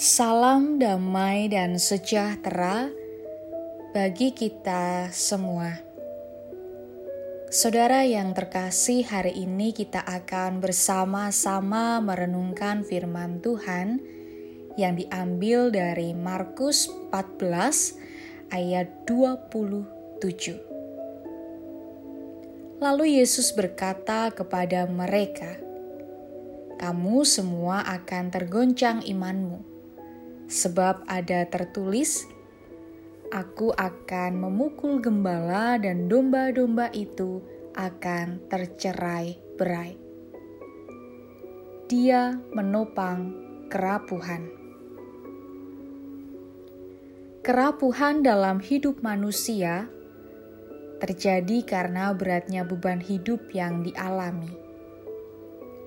Salam damai dan sejahtera bagi kita semua. Saudara yang terkasih, hari ini kita akan bersama-sama merenungkan firman Tuhan yang diambil dari Markus 14 ayat 27. Lalu Yesus berkata kepada mereka, "Kamu semua akan tergoncang imanmu." Sebab ada tertulis, "Aku akan memukul gembala, dan domba-domba itu akan tercerai-berai." Dia menopang kerapuhan. Kerapuhan dalam hidup manusia terjadi karena beratnya beban hidup yang dialami.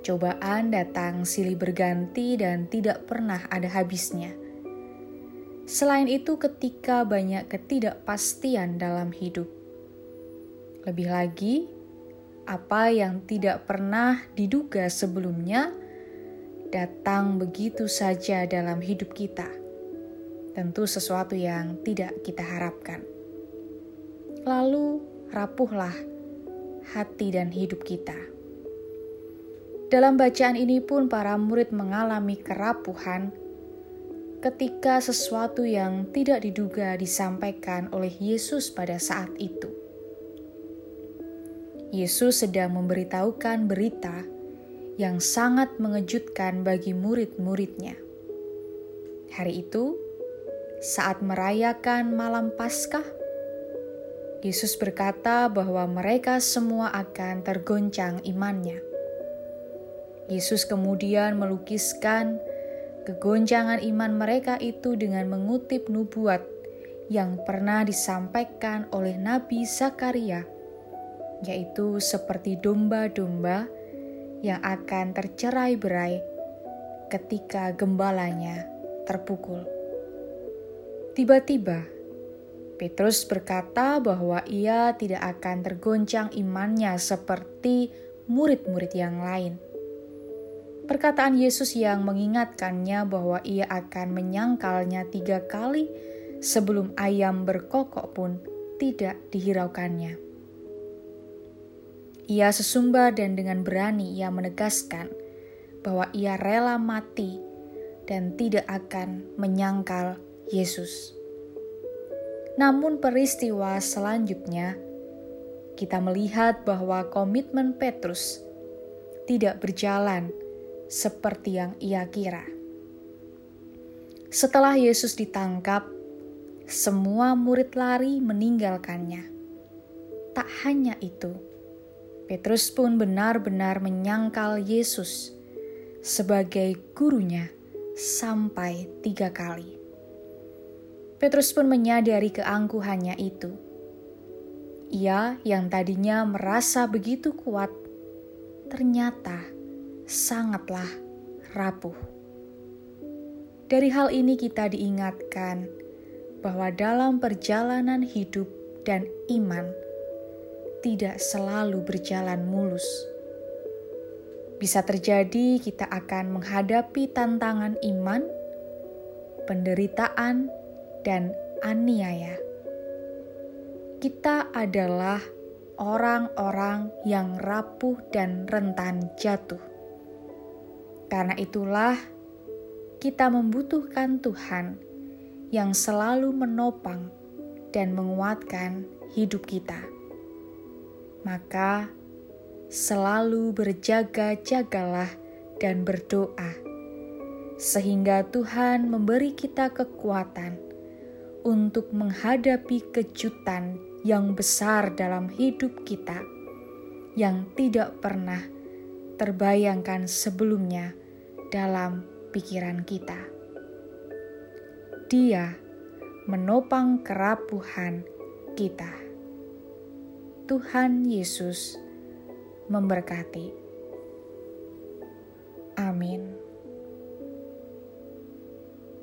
Cobaan datang silih berganti dan tidak pernah ada habisnya. Selain itu, ketika banyak ketidakpastian dalam hidup, lebih lagi apa yang tidak pernah diduga sebelumnya datang begitu saja dalam hidup kita. Tentu, sesuatu yang tidak kita harapkan. Lalu, rapuhlah hati dan hidup kita. Dalam bacaan ini pun, para murid mengalami kerapuhan ketika sesuatu yang tidak diduga disampaikan oleh Yesus pada saat itu. Yesus sedang memberitahukan berita yang sangat mengejutkan bagi murid-muridnya. Hari itu, saat merayakan malam Paskah, Yesus berkata bahwa mereka semua akan tergoncang imannya. Yesus kemudian melukiskan kegonjangan iman mereka itu dengan mengutip nubuat yang pernah disampaikan oleh Nabi Zakaria, yaitu seperti domba-domba yang akan tercerai-berai ketika gembalanya terpukul. Tiba-tiba, Petrus berkata bahwa ia tidak akan tergoncang imannya seperti murid-murid yang lain Perkataan Yesus yang mengingatkannya bahwa ia akan menyangkalnya tiga kali sebelum ayam berkokok pun tidak dihiraukannya. Ia sesumbar dan dengan berani ia menegaskan bahwa ia rela mati dan tidak akan menyangkal Yesus. Namun peristiwa selanjutnya kita melihat bahwa komitmen Petrus tidak berjalan seperti yang ia kira. Setelah Yesus ditangkap, semua murid lari meninggalkannya. Tak hanya itu, Petrus pun benar-benar menyangkal Yesus sebagai gurunya sampai tiga kali. Petrus pun menyadari keangkuhannya itu. Ia yang tadinya merasa begitu kuat, ternyata sangatlah rapuh. Dari hal ini kita diingatkan bahwa dalam perjalanan hidup dan iman tidak selalu berjalan mulus. Bisa terjadi kita akan menghadapi tantangan iman, penderitaan, dan aniaya. Kita adalah orang-orang yang rapuh dan rentan jatuh karena itulah kita membutuhkan Tuhan yang selalu menopang dan menguatkan hidup kita. Maka selalu berjaga-jagalah dan berdoa, sehingga Tuhan memberi kita kekuatan untuk menghadapi kejutan yang besar dalam hidup kita yang tidak pernah terbayangkan sebelumnya dalam pikiran kita. Dia menopang kerapuhan kita. Tuhan Yesus memberkati. Amin.